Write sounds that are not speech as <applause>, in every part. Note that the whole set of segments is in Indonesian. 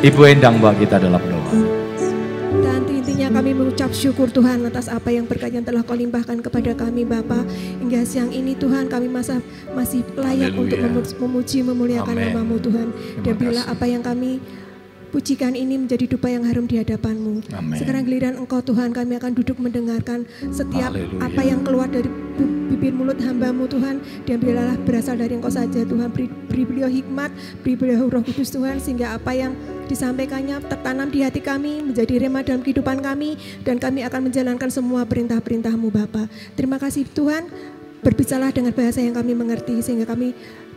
Ibu Endang mbak kita dalam doa. Dan intinya kami mengucap syukur Tuhan atas apa yang berkat yang telah kau limpahkan kepada kami Bapa Hingga siang ini Tuhan kami masa, masih layak Haleluya. untuk memu- memuji memuliakan Amin. namamu Tuhan Terima Dan bila kasih. apa yang kami pujikan ini menjadi dupa yang harum di hadapanmu Amin. Sekarang giliran engkau Tuhan kami akan duduk mendengarkan setiap Haleluya. apa yang keluar dari bibir mulut hambamu Tuhan Dan biarlah berasal dari engkau saja Tuhan Beri, beri beliau hikmat, beri beliau roh kudus Tuhan Sehingga apa yang disampaikannya tertanam di hati kami menjadi rema dalam kehidupan kami dan kami akan menjalankan semua perintah-perintahmu Bapa. Terima kasih Tuhan berbicaralah dengan bahasa yang kami mengerti sehingga kami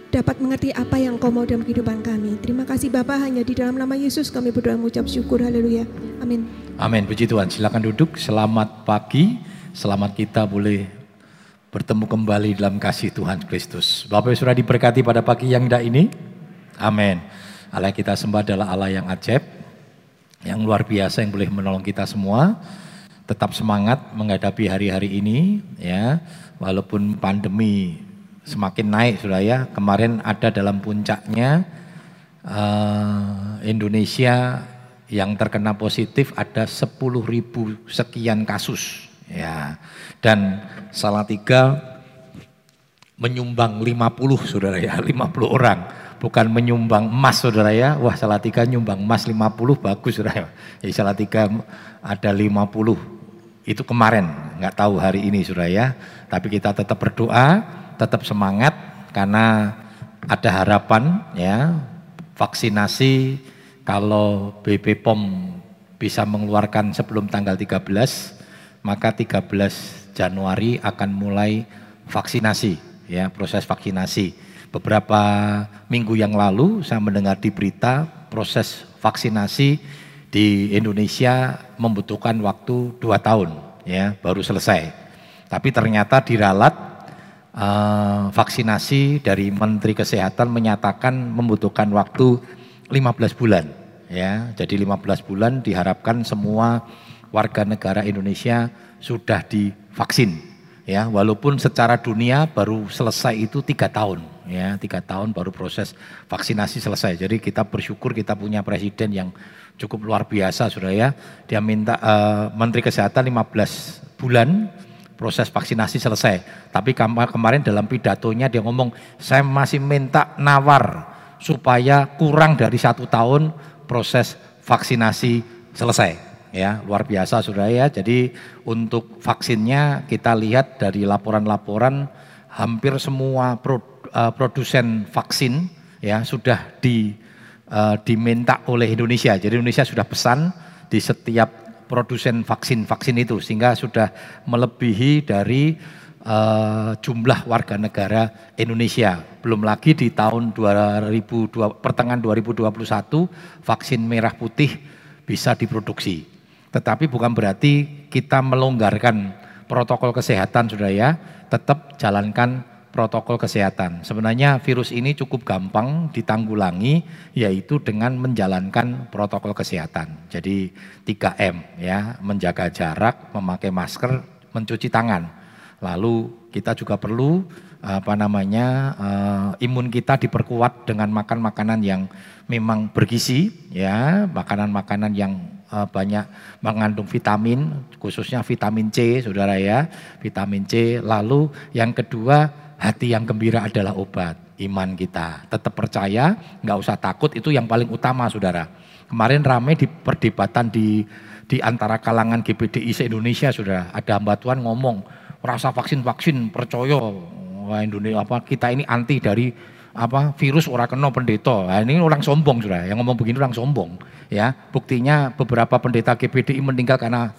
dapat mengerti apa yang kau mau dalam kehidupan kami. Terima kasih Bapa hanya di dalam nama Yesus kami berdoa mengucap syukur haleluya. Amin. Amin, puji Tuhan. Silakan duduk. Selamat pagi. Selamat kita boleh bertemu kembali dalam kasih Tuhan Kristus. Bapak Ibu sudah diberkati pada pagi yang indah ini. Amin. Allah kita sembah adalah Allah yang ajaib, yang luar biasa yang boleh menolong kita semua. Tetap semangat menghadapi hari-hari ini, ya. Walaupun pandemi semakin naik, sudah ya. Kemarin ada dalam puncaknya eh, Indonesia yang terkena positif ada 10.000 sekian kasus ya. Dan Salatiga menyumbang 50 saudara ya <laughs> 50 orang. Bukan menyumbang emas saudara ya. Wah Salatiga nyumbang emas 50 bagus saudara ya. Jadi Salatiga ada 50 itu kemarin nggak tahu hari ini saudara ya. Tapi kita tetap berdoa tetap semangat karena ada harapan ya. Vaksinasi kalau BP POM bisa mengeluarkan sebelum tanggal 13 maka 13 Januari akan mulai vaksinasi ya proses vaksinasi beberapa minggu yang lalu saya mendengar di berita proses vaksinasi di Indonesia membutuhkan waktu dua tahun ya baru selesai tapi ternyata diralat eh, vaksinasi dari Menteri Kesehatan menyatakan membutuhkan waktu 15 bulan ya. Jadi 15 bulan diharapkan semua warga negara Indonesia sudah divaksin ya. Walaupun secara dunia baru selesai itu tiga tahun ya, tiga tahun baru proses vaksinasi selesai. Jadi kita bersyukur kita punya presiden yang cukup luar biasa sudah ya. Dia minta eh, Menteri Kesehatan 15 bulan proses vaksinasi selesai. Tapi kemarin dalam pidatonya dia ngomong, saya masih minta nawar supaya kurang dari satu tahun proses vaksinasi selesai. Ya, luar biasa sudah ya. Jadi untuk vaksinnya kita lihat dari laporan-laporan hampir semua eh, produsen vaksin ya sudah di eh, diminta oleh Indonesia. Jadi Indonesia sudah pesan di setiap produsen vaksin-vaksin itu sehingga sudah melebihi dari eh, jumlah warga negara Indonesia. Belum lagi di tahun 2002 pertengahan 2021 vaksin merah putih bisa diproduksi. Tetapi bukan berarti kita melonggarkan protokol kesehatan sudah ya, tetap jalankan protokol kesehatan. Sebenarnya virus ini cukup gampang ditanggulangi yaitu dengan menjalankan protokol kesehatan. Jadi 3M ya, menjaga jarak, memakai masker, mencuci tangan. Lalu kita juga perlu apa namanya eh, imun kita diperkuat dengan makan makanan yang memang bergizi ya, makanan-makanan yang eh, banyak mengandung vitamin, khususnya vitamin C, saudara ya, vitamin C. Lalu yang kedua hati yang gembira adalah obat iman kita. Tetap percaya, nggak usah takut itu yang paling utama, saudara. Kemarin ramai di perdebatan di di antara kalangan GBDI se-Indonesia, saudara. Ada Mbak Tuan ngomong rasa vaksin-vaksin percaya Indonesia apa kita ini anti dari apa virus orang kena pendeta. Nah, ini orang sombong sudah. Yang ngomong begini orang sombong ya. Buktinya beberapa pendeta GBDI meninggal karena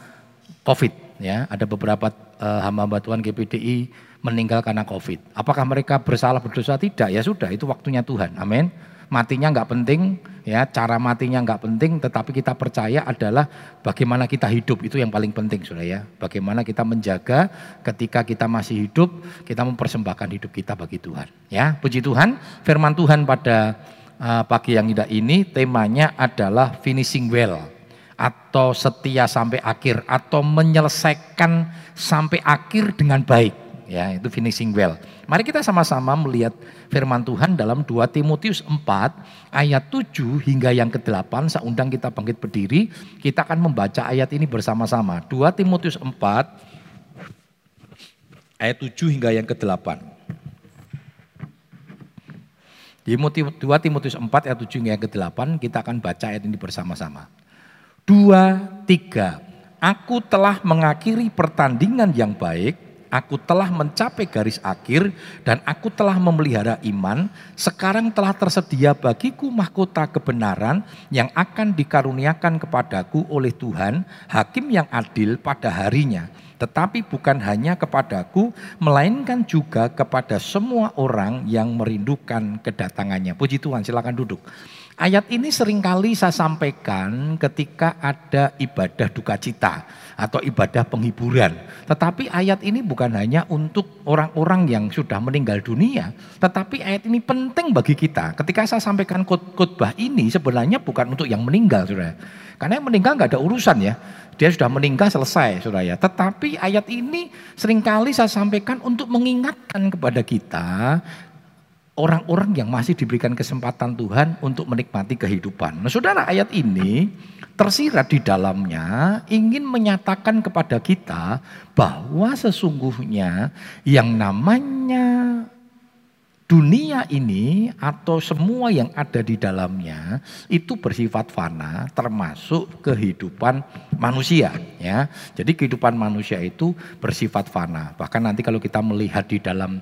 Covid ya. Ada beberapa eh, hamba-hamba Tuhan GBDI meninggal karena Covid. Apakah mereka bersalah berdosa? Tidak. Ya sudah, itu waktunya Tuhan. Amin. Matinya nggak penting, ya cara matinya nggak penting, tetapi kita percaya adalah bagaimana kita hidup itu yang paling penting, sudah ya. Bagaimana kita menjaga ketika kita masih hidup, kita mempersembahkan hidup kita bagi Tuhan. Ya, puji Tuhan. Firman Tuhan pada uh, pagi yang indah ini temanya adalah finishing well atau setia sampai akhir atau menyelesaikan sampai akhir dengan baik ya itu finishing well. Mari kita sama-sama melihat firman Tuhan dalam 2 Timotius 4 ayat 7 hingga yang ke-8. Saya undang kita bangkit berdiri, kita akan membaca ayat ini bersama-sama. 2 Timotius 4 ayat 7 hingga yang ke-8. Di 2 Timotius 4 ayat 7 hingga yang ke-8 kita akan baca ayat ini bersama-sama. Dua, tiga. Aku telah mengakhiri pertandingan yang baik, aku telah mencapai garis akhir, dan aku telah memelihara iman. Sekarang telah tersedia bagiku mahkota kebenaran yang akan dikaruniakan kepadaku oleh Tuhan, hakim yang adil pada harinya. Tetapi bukan hanya kepadaku, melainkan juga kepada semua orang yang merindukan kedatangannya. Puji Tuhan, silakan duduk. Ayat ini sering kali saya sampaikan ketika ada ibadah duka cita atau ibadah penghiburan. Tetapi ayat ini bukan hanya untuk orang-orang yang sudah meninggal dunia, tetapi ayat ini penting bagi kita. Ketika saya sampaikan khotbah ini sebenarnya bukan untuk yang meninggal, Saudara. Karena yang meninggal nggak ada urusan ya. Dia sudah meninggal selesai, Saudara ya. Tetapi ayat ini sering kali saya sampaikan untuk mengingatkan kepada kita orang-orang yang masih diberikan kesempatan Tuhan untuk menikmati kehidupan. Nah, saudara, ayat ini tersirat di dalamnya ingin menyatakan kepada kita bahwa sesungguhnya yang namanya dunia ini atau semua yang ada di dalamnya itu bersifat fana termasuk kehidupan manusia ya. Jadi kehidupan manusia itu bersifat fana. Bahkan nanti kalau kita melihat di dalam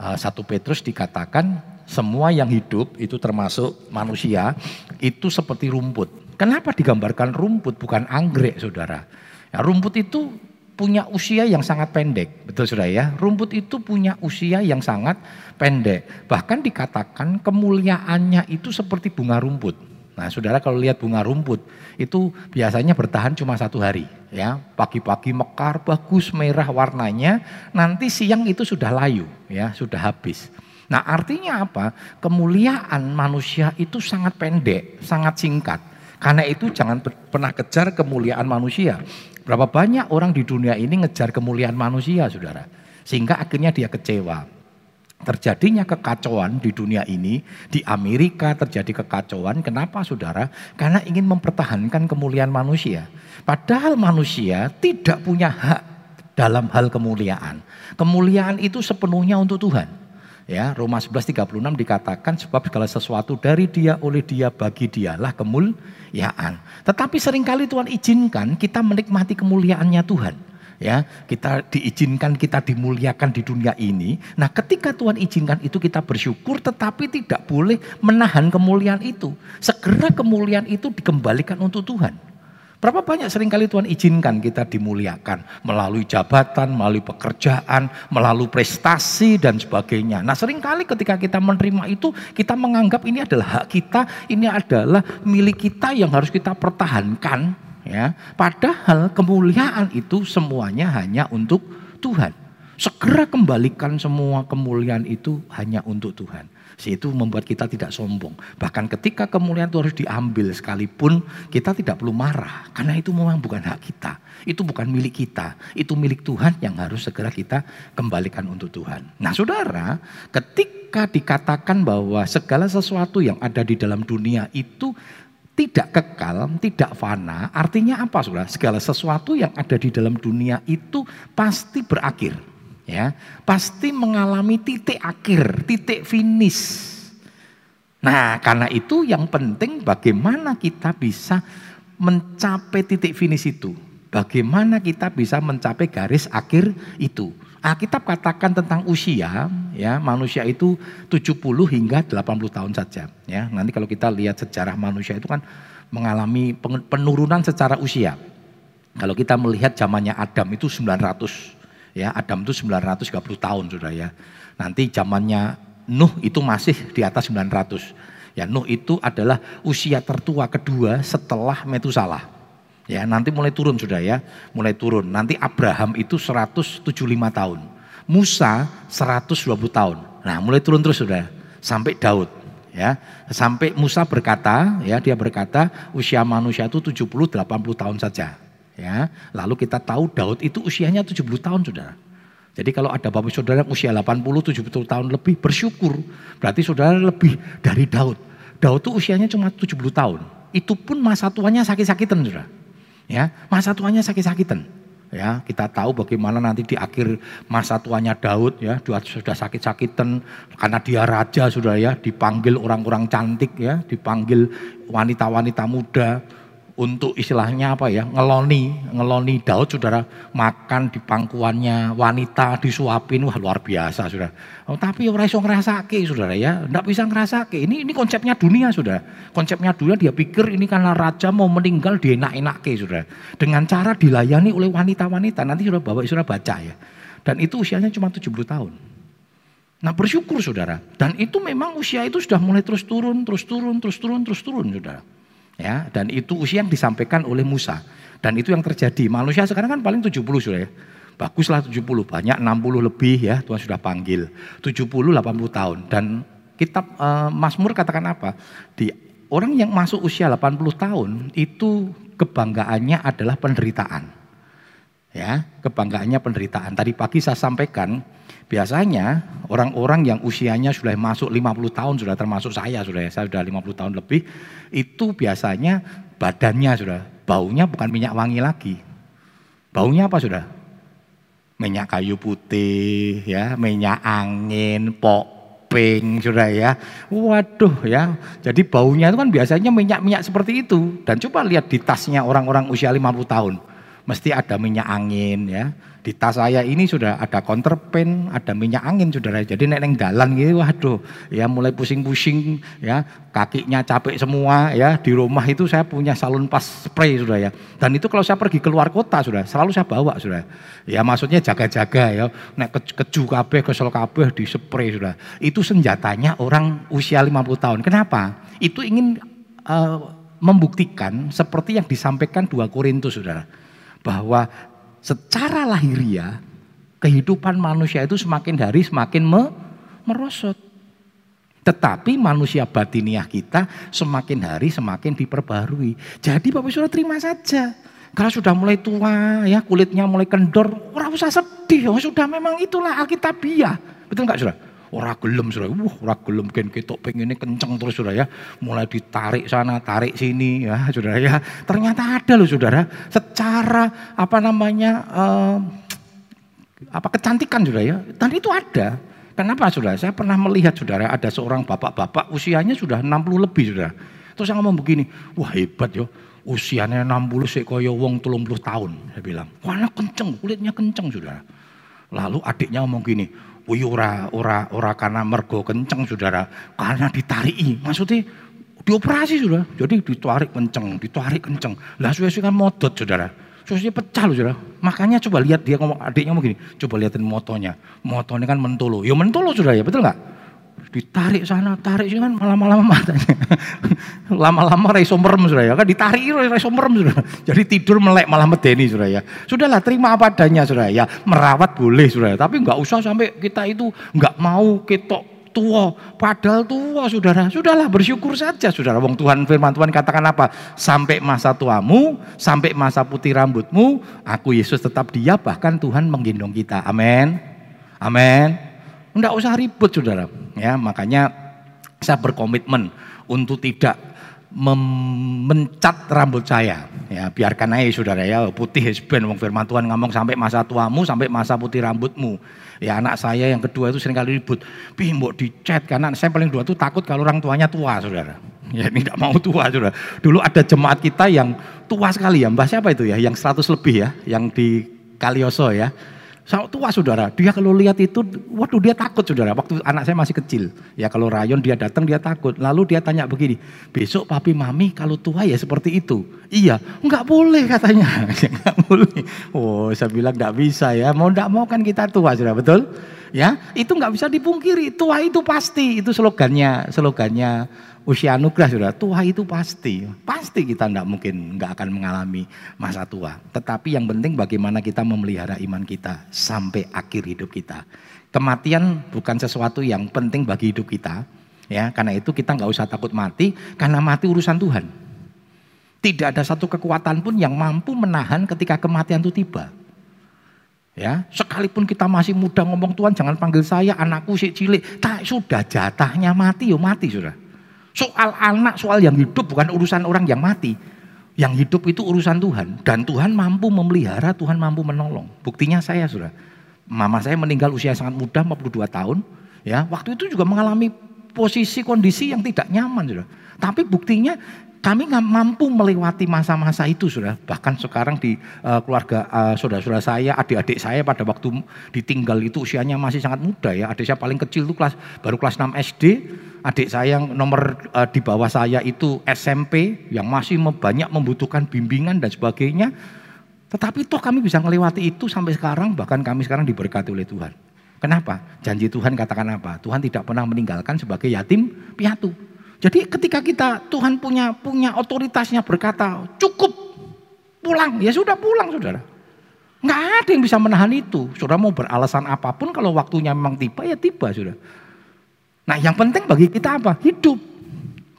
Eh, satu Petrus dikatakan semua yang hidup itu termasuk manusia itu seperti rumput. Kenapa digambarkan rumput bukan anggrek saudara? Ya, rumput itu punya usia yang sangat pendek, betul saudara ya. Rumput itu punya usia yang sangat pendek. Bahkan dikatakan kemuliaannya itu seperti bunga rumput. Nah, saudara kalau lihat bunga rumput itu biasanya bertahan cuma satu hari, ya. Pagi-pagi mekar, bagus, merah warnanya. Nanti siang itu sudah layu, ya, sudah habis. Nah, artinya apa? Kemuliaan manusia itu sangat pendek, sangat singkat. Karena itu jangan pernah kejar kemuliaan manusia. Berapa banyak orang di dunia ini ngejar kemuliaan manusia, saudara. Sehingga akhirnya dia kecewa terjadinya kekacauan di dunia ini, di Amerika terjadi kekacauan. Kenapa saudara? Karena ingin mempertahankan kemuliaan manusia. Padahal manusia tidak punya hak dalam hal kemuliaan. Kemuliaan itu sepenuhnya untuk Tuhan. Ya, Roma 11:36 dikatakan sebab segala sesuatu dari dia oleh dia bagi dialah kemuliaan. Tetapi sering kali Tuhan izinkan kita menikmati kemuliaannya Tuhan ya kita diizinkan kita dimuliakan di dunia ini. Nah, ketika Tuhan izinkan itu kita bersyukur tetapi tidak boleh menahan kemuliaan itu. Segera kemuliaan itu dikembalikan untuk Tuhan. Berapa banyak sering kali Tuhan izinkan kita dimuliakan melalui jabatan, melalui pekerjaan, melalui prestasi dan sebagainya. Nah sering kali ketika kita menerima itu kita menganggap ini adalah hak kita, ini adalah milik kita yang harus kita pertahankan Ya, padahal kemuliaan itu semuanya hanya untuk Tuhan. Segera kembalikan semua kemuliaan itu hanya untuk Tuhan. Itu membuat kita tidak sombong. Bahkan ketika kemuliaan itu harus diambil sekalipun kita tidak perlu marah. Karena itu memang bukan hak kita. Itu bukan milik kita. Itu milik Tuhan yang harus segera kita kembalikan untuk Tuhan. Nah saudara ketika dikatakan bahwa segala sesuatu yang ada di dalam dunia itu tidak kekal, tidak fana, artinya apa saudara? Segala sesuatu yang ada di dalam dunia itu pasti berakhir. Ya Pasti mengalami titik akhir, titik finish. Nah karena itu yang penting bagaimana kita bisa mencapai titik finish itu. Bagaimana kita bisa mencapai garis akhir itu. Alkitab katakan tentang usia, ya manusia itu 70 hingga 80 tahun saja. Ya, nanti kalau kita lihat sejarah manusia itu kan mengalami penurunan secara usia. Kalau kita melihat zamannya Adam itu 900, ya Adam itu 930 tahun sudah ya. Nanti zamannya Nuh itu masih di atas 900. Ya Nuh itu adalah usia tertua kedua setelah Metusalah. Ya, nanti mulai turun sudah ya, mulai turun. Nanti Abraham itu 175 tahun. Musa 120 tahun. Nah, mulai turun terus sudah sampai Daud ya. Sampai Musa berkata, ya, dia berkata usia manusia itu 70 80 tahun saja. Ya. Lalu kita tahu Daud itu usianya 70 tahun sudah. Jadi kalau ada bapak saudara yang usia 80, 70 tahun lebih bersyukur. Berarti saudara lebih dari Daud. Daud itu usianya cuma 70 tahun. Itu pun masa tuanya sakit-sakitan saudara. Ya, masa tuanya sakit-sakitan. Ya, kita tahu bagaimana nanti di akhir masa tuanya Daud ya, sudah sakit-sakitan karena dia raja sudah ya, dipanggil orang-orang cantik ya, dipanggil wanita-wanita muda untuk istilahnya apa ya ngeloni ngeloni Daud saudara makan di pangkuannya wanita disuapin wah luar biasa saudara. Oh, tapi orang iso ngerasake saudara ya. Ndak bisa ngerasake ini ini konsepnya dunia saudara. Konsepnya dunia dia pikir ini karena raja mau meninggal dia enak-enak saudara. Dengan cara dilayani oleh wanita-wanita. Nanti sudah bawa saudara baca ya. Dan itu usianya cuma 70 tahun. Nah bersyukur saudara. Dan itu memang usia itu sudah mulai terus turun, terus turun, terus turun, terus turun saudara. Ya, dan itu usia yang disampaikan oleh Musa. Dan itu yang terjadi. Manusia sekarang kan paling 70 sudah ya. Baguslah 70, banyak 60 lebih ya Tuhan sudah panggil. 70 80 tahun dan kitab uh, Mazmur katakan apa? Di orang yang masuk usia 80 tahun itu kebanggaannya adalah penderitaan. Ya, kebanggaannya penderitaan. Tadi pagi saya sampaikan biasanya orang-orang yang usianya sudah masuk 50 tahun sudah termasuk saya sudah ya, saya sudah 50 tahun lebih itu biasanya badannya sudah baunya bukan minyak wangi lagi. Baunya apa sudah? Minyak kayu putih ya, minyak angin, popeng sudah ya. Waduh ya. Jadi baunya itu kan biasanya minyak-minyak seperti itu. Dan coba lihat di tasnya orang-orang usia 50 tahun. Mesti ada minyak angin ya di tas saya ini sudah ada counterpain, ada minyak angin saudara. Jadi neneng dalan gitu, waduh, ya mulai pusing-pusing, ya kakinya capek semua, ya di rumah itu saya punya salon pas spray sudah ya. Dan itu kalau saya pergi keluar kota sudah, selalu saya bawa sudah. Ya maksudnya jaga-jaga ya, nek ke, keju kabeh, kesel kabeh di spray sudah. Itu senjatanya orang usia 50 tahun. Kenapa? Itu ingin uh, membuktikan seperti yang disampaikan dua Korintus saudara bahwa secara lahiriah kehidupan manusia itu semakin hari semakin me, merosot. Tetapi manusia batiniah kita semakin hari semakin diperbarui. Jadi Bapak Saudara terima saja. Kalau sudah mulai tua ya kulitnya mulai kendor, orang usah sedih, oh, sudah memang itulah Alkitabiah. Betul enggak Saudara? Ora gelem sudah, wah ora gelem ken ketok pengennya kenceng terus sudah ya. Mulai ditarik sana, tarik sini ya saudara ya. Ternyata ada loh saudara, secara apa namanya uh, apa kecantikan sudah ya. Dan itu ada. Kenapa saudara? Saya pernah melihat saudara ada seorang bapak-bapak usianya sudah 60 lebih saudara. Terus saya ngomong begini, wah hebat yo. Usianya 60 sih koyo wong 30 tahun. Saya bilang, wah kenceng, kulitnya kenceng saudara. Lalu adiknya ngomong gini, Wih ora ora ora karena mergo kenceng saudara, karena ditariki. Maksudnya dioperasi sudah. Jadi ditarik kenceng, ditarik kenceng. Lah suwe-suwe kan modot saudara. Suwe pecah loh saudara. Makanya coba lihat dia ngomong adiknya ngomong gini, coba lihatin motonya. Motonya kan mentolo. Ya mentolo saudara ya, betul nggak? Ditarik sana, tarik sini kan malam-malam matanya. <laughs> Lama-lama raiso merem sudah ya, kan ditarik raiso merem sudah. Jadi tidur melek malah medeni sudah ya. Sudahlah terima apa adanya sudah ya. Merawat boleh sudah ya, tapi nggak usah sampai kita itu nggak mau ketok tua, padahal tua saudara. Sudahlah bersyukur saja saudara. Wong Tuhan firman Tuhan katakan apa? Sampai masa tuamu, sampai masa putih rambutmu, aku Yesus tetap dia bahkan Tuhan menggendong kita. Amin. Amin. Enggak usah ribut saudara. Ya, makanya saya berkomitmen untuk tidak mencat rambut saya. Ya, biarkan aja saudara ya, putih hesben wong firman Tuhan ngomong sampai masa tuamu, sampai masa putih rambutmu. Ya anak saya yang kedua itu sering kali ribut, pih mbok dicat karena saya paling dua tuh takut kalau orang tuanya tua saudara. Ya ini tidak mau tua saudara. Dulu ada jemaat kita yang tua sekali ya, mbah siapa itu ya, yang 100 lebih ya, yang di Kalioso ya tua saudara, dia kalau lihat itu, waduh dia takut saudara. Waktu anak saya masih kecil, ya kalau rayon dia datang dia takut. Lalu dia tanya begini, besok papi mami kalau tua ya seperti itu. Iya, nggak boleh katanya, <laughs> nggak boleh. Oh saya bilang nggak bisa ya, mau nggak mau kan kita tua saudara, betul? Ya, itu nggak bisa dipungkiri, tua itu pasti, itu slogannya, slogannya usia anugerah sudah tua itu pasti. Pasti kita tidak mungkin nggak akan mengalami masa tua. Tetapi yang penting bagaimana kita memelihara iman kita sampai akhir hidup kita. Kematian bukan sesuatu yang penting bagi hidup kita ya. Karena itu kita nggak usah takut mati karena mati urusan Tuhan. Tidak ada satu kekuatan pun yang mampu menahan ketika kematian itu tiba Ya, sekalipun kita masih muda ngomong Tuhan jangan panggil saya anakku si cilik, tak sudah jatahnya mati yo mati sudah. Soal anak, soal yang hidup bukan urusan orang yang mati. Yang hidup itu urusan Tuhan dan Tuhan mampu memelihara, Tuhan mampu menolong. Buktinya saya sudah. Mama saya meninggal usia sangat muda 42 tahun, ya. Waktu itu juga mengalami posisi kondisi yang tidak nyaman sudah. Tapi buktinya kami nggak mampu melewati masa-masa itu sudah bahkan sekarang di uh, keluarga uh, saudara-saudara saya adik-adik saya pada waktu ditinggal itu usianya masih sangat muda ya. Adik saya paling kecil itu kelas baru kelas 6 SD adik saya yang nomor uh, di bawah saya itu SMP yang masih banyak membutuhkan bimbingan dan sebagainya. Tetapi toh kami bisa melewati itu sampai sekarang bahkan kami sekarang diberkati oleh Tuhan. Kenapa? Janji Tuhan katakan apa? Tuhan tidak pernah meninggalkan sebagai yatim piatu jadi ketika kita Tuhan punya punya otoritasnya berkata cukup pulang ya sudah pulang saudara. Nggak ada yang bisa menahan itu. Saudara mau beralasan apa pun kalau waktunya memang tiba ya tiba sudah. Nah yang penting bagi kita apa? Hidup.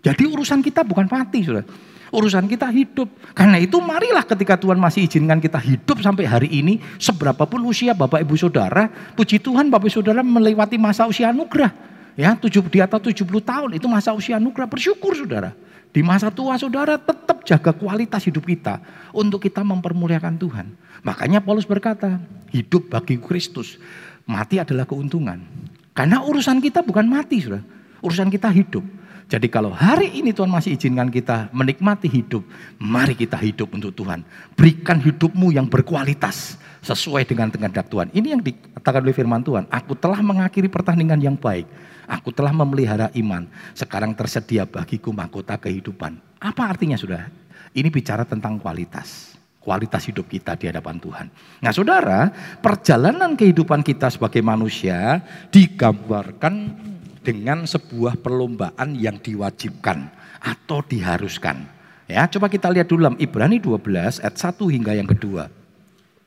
Jadi urusan kita bukan mati saudara. Urusan kita hidup. Karena itu marilah ketika Tuhan masih izinkan kita hidup sampai hari ini. Seberapapun usia Bapak Ibu Saudara. Puji Tuhan Bapak Ibu Saudara melewati masa usia anugerah ya tujuh di atas 70 tahun itu masa usia anugerah bersyukur saudara. Di masa tua saudara tetap jaga kualitas hidup kita untuk kita mempermuliakan Tuhan. Makanya Paulus berkata, hidup bagi Kristus, mati adalah keuntungan. Karena urusan kita bukan mati saudara, urusan kita hidup. Jadi kalau hari ini Tuhan masih izinkan kita menikmati hidup, mari kita hidup untuk Tuhan. Berikan hidupmu yang berkualitas sesuai dengan kehendak Tuhan. Ini yang dikatakan oleh firman Tuhan. Aku telah mengakhiri pertandingan yang baik. Aku telah memelihara iman. Sekarang tersedia bagiku mahkota kehidupan. Apa artinya sudah? Ini bicara tentang kualitas. Kualitas hidup kita di hadapan Tuhan. Nah saudara, perjalanan kehidupan kita sebagai manusia digambarkan dengan sebuah perlombaan yang diwajibkan atau diharuskan. Ya, coba kita lihat dulu dalam Ibrani 12 ayat 1 hingga yang kedua.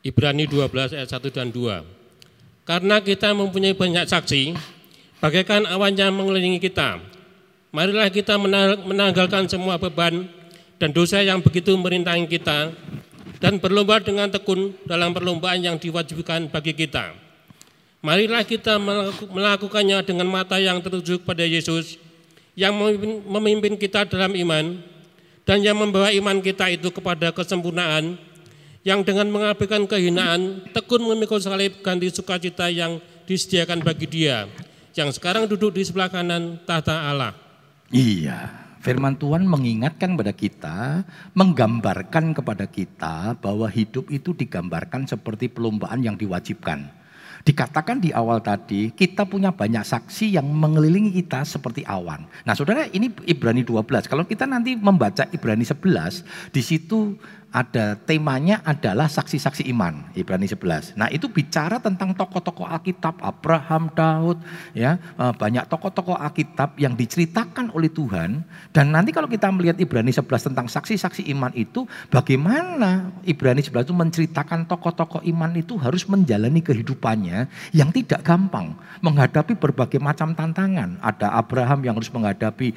Ibrani 12 ayat 1 dan 2. Karena kita mempunyai banyak saksi, bagaikan awan yang mengelilingi kita. Marilah kita menanggalkan semua beban dan dosa yang begitu merintangi kita dan berlomba dengan tekun dalam perlombaan yang diwajibkan bagi kita. Marilah kita melakukannya dengan mata yang tertuju pada Yesus yang memimpin kita dalam iman dan yang membawa iman kita itu kepada kesempurnaan yang dengan mengabaikan kehinaan tekun memikul salib ganti sukacita yang disediakan bagi dia yang sekarang duduk di sebelah kanan tahta Allah. Iya, firman Tuhan mengingatkan kepada kita, menggambarkan kepada kita bahwa hidup itu digambarkan seperti perlombaan yang diwajibkan. Dikatakan di awal tadi, kita punya banyak saksi yang mengelilingi kita seperti awan. Nah saudara ini Ibrani 12, kalau kita nanti membaca Ibrani 11, di situ ada temanya adalah saksi-saksi iman Ibrani 11. Nah, itu bicara tentang tokoh-tokoh Alkitab Abraham, Daud ya, eh, banyak tokoh-tokoh Alkitab yang diceritakan oleh Tuhan dan nanti kalau kita melihat Ibrani 11 tentang saksi-saksi iman itu bagaimana Ibrani 11 itu menceritakan tokoh-tokoh iman itu harus menjalani kehidupannya yang tidak gampang menghadapi berbagai macam tantangan. Ada Abraham yang harus menghadapi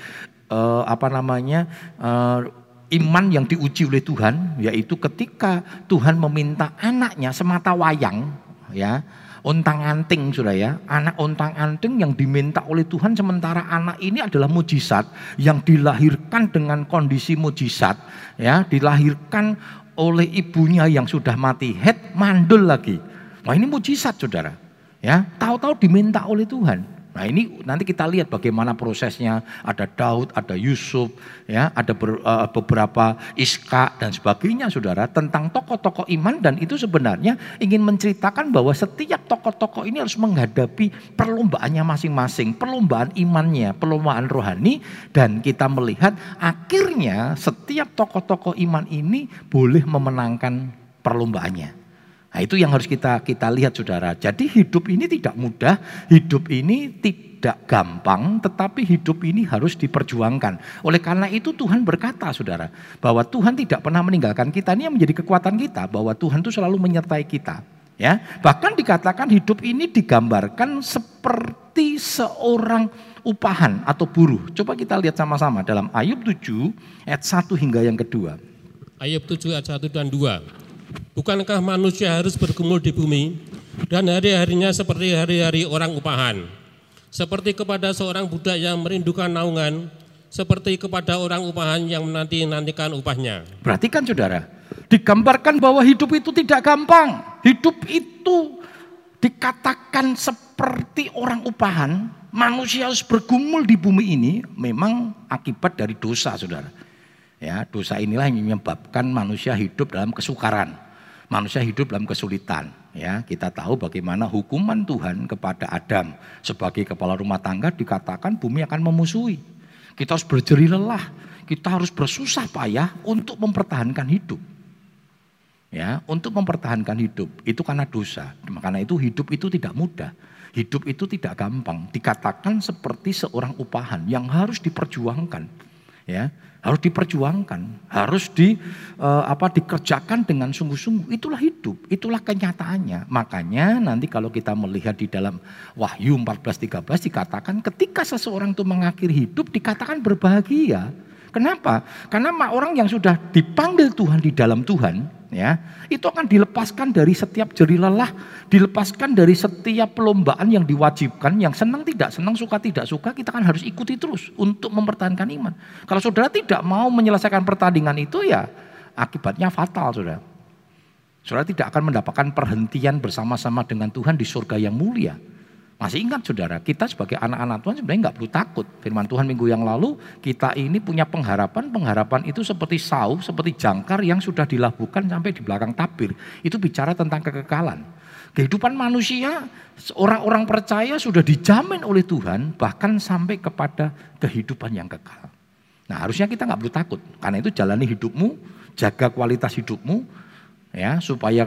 uh, apa namanya uh, iman yang diuji oleh Tuhan yaitu ketika Tuhan meminta anaknya semata wayang ya ontang anting sudah ya anak ontang anting yang diminta oleh Tuhan sementara anak ini adalah mujizat yang dilahirkan dengan kondisi mujizat ya dilahirkan oleh ibunya yang sudah mati head mandul lagi. Wah ini mujizat saudara ya tahu-tahu diminta oleh Tuhan Nah ini nanti kita lihat bagaimana prosesnya. Ada Daud, ada Yusuf, ya, ada ber, uh, beberapa Iska dan sebagainya, saudara. Tentang tokoh-tokoh iman dan itu sebenarnya ingin menceritakan bahwa setiap tokoh-tokoh ini harus menghadapi perlombaannya masing-masing, perlombaan imannya, perlombaan rohani, dan kita melihat akhirnya setiap tokoh-tokoh iman ini boleh memenangkan perlombaannya. Nah, itu yang harus kita kita lihat Saudara. Jadi hidup ini tidak mudah, hidup ini tidak gampang, tetapi hidup ini harus diperjuangkan. Oleh karena itu Tuhan berkata Saudara, bahwa Tuhan tidak pernah meninggalkan kita. Ini yang menjadi kekuatan kita bahwa Tuhan itu selalu menyertai kita. Ya, bahkan dikatakan hidup ini digambarkan seperti seorang upahan atau buruh. Coba kita lihat sama-sama dalam Ayub 7 ayat 1 hingga yang kedua. Ayub 7 ayat 1 dan 2. Bukankah manusia harus bergumul di bumi dan hari-harinya seperti hari-hari orang upahan. Seperti kepada seorang budak yang merindukan naungan, seperti kepada orang upahan yang menanti-nantikan upahnya. Perhatikan saudara, digambarkan bahwa hidup itu tidak gampang. Hidup itu dikatakan seperti orang upahan, manusia harus bergumul di bumi ini memang akibat dari dosa saudara. Ya, dosa inilah yang menyebabkan manusia hidup dalam kesukaran. Manusia hidup dalam kesulitan. Ya, kita tahu bagaimana hukuman Tuhan kepada Adam sebagai kepala rumah tangga dikatakan bumi akan memusuhi. Kita harus berjeri lelah, kita harus bersusah payah untuk mempertahankan hidup. Ya, untuk mempertahankan hidup itu karena dosa. Karena itu hidup itu tidak mudah. Hidup itu tidak gampang. Dikatakan seperti seorang upahan yang harus diperjuangkan. Ya, harus diperjuangkan, harus di uh, apa dikerjakan dengan sungguh-sungguh. Itulah hidup, itulah kenyataannya. Makanya nanti kalau kita melihat di dalam Wahyu 14:13 dikatakan ketika seseorang itu mengakhiri hidup dikatakan berbahagia. Kenapa? Karena orang yang sudah dipanggil Tuhan di dalam Tuhan, ya itu akan dilepaskan dari setiap jeri lelah, dilepaskan dari setiap perlombaan yang diwajibkan, yang senang tidak senang, suka tidak suka, kita kan harus ikuti terus untuk mempertahankan iman. Kalau saudara tidak mau menyelesaikan pertandingan itu ya akibatnya fatal saudara. Saudara tidak akan mendapatkan perhentian bersama-sama dengan Tuhan di surga yang mulia. Masih ingat saudara, kita sebagai anak-anak Tuhan sebenarnya nggak perlu takut. Firman Tuhan minggu yang lalu, kita ini punya pengharapan, pengharapan itu seperti sau, seperti jangkar yang sudah dilabuhkan sampai di belakang tabir. Itu bicara tentang kekekalan. Kehidupan manusia, orang-orang percaya sudah dijamin oleh Tuhan, bahkan sampai kepada kehidupan yang kekal. Nah harusnya kita nggak perlu takut, karena itu jalani hidupmu, jaga kualitas hidupmu, ya supaya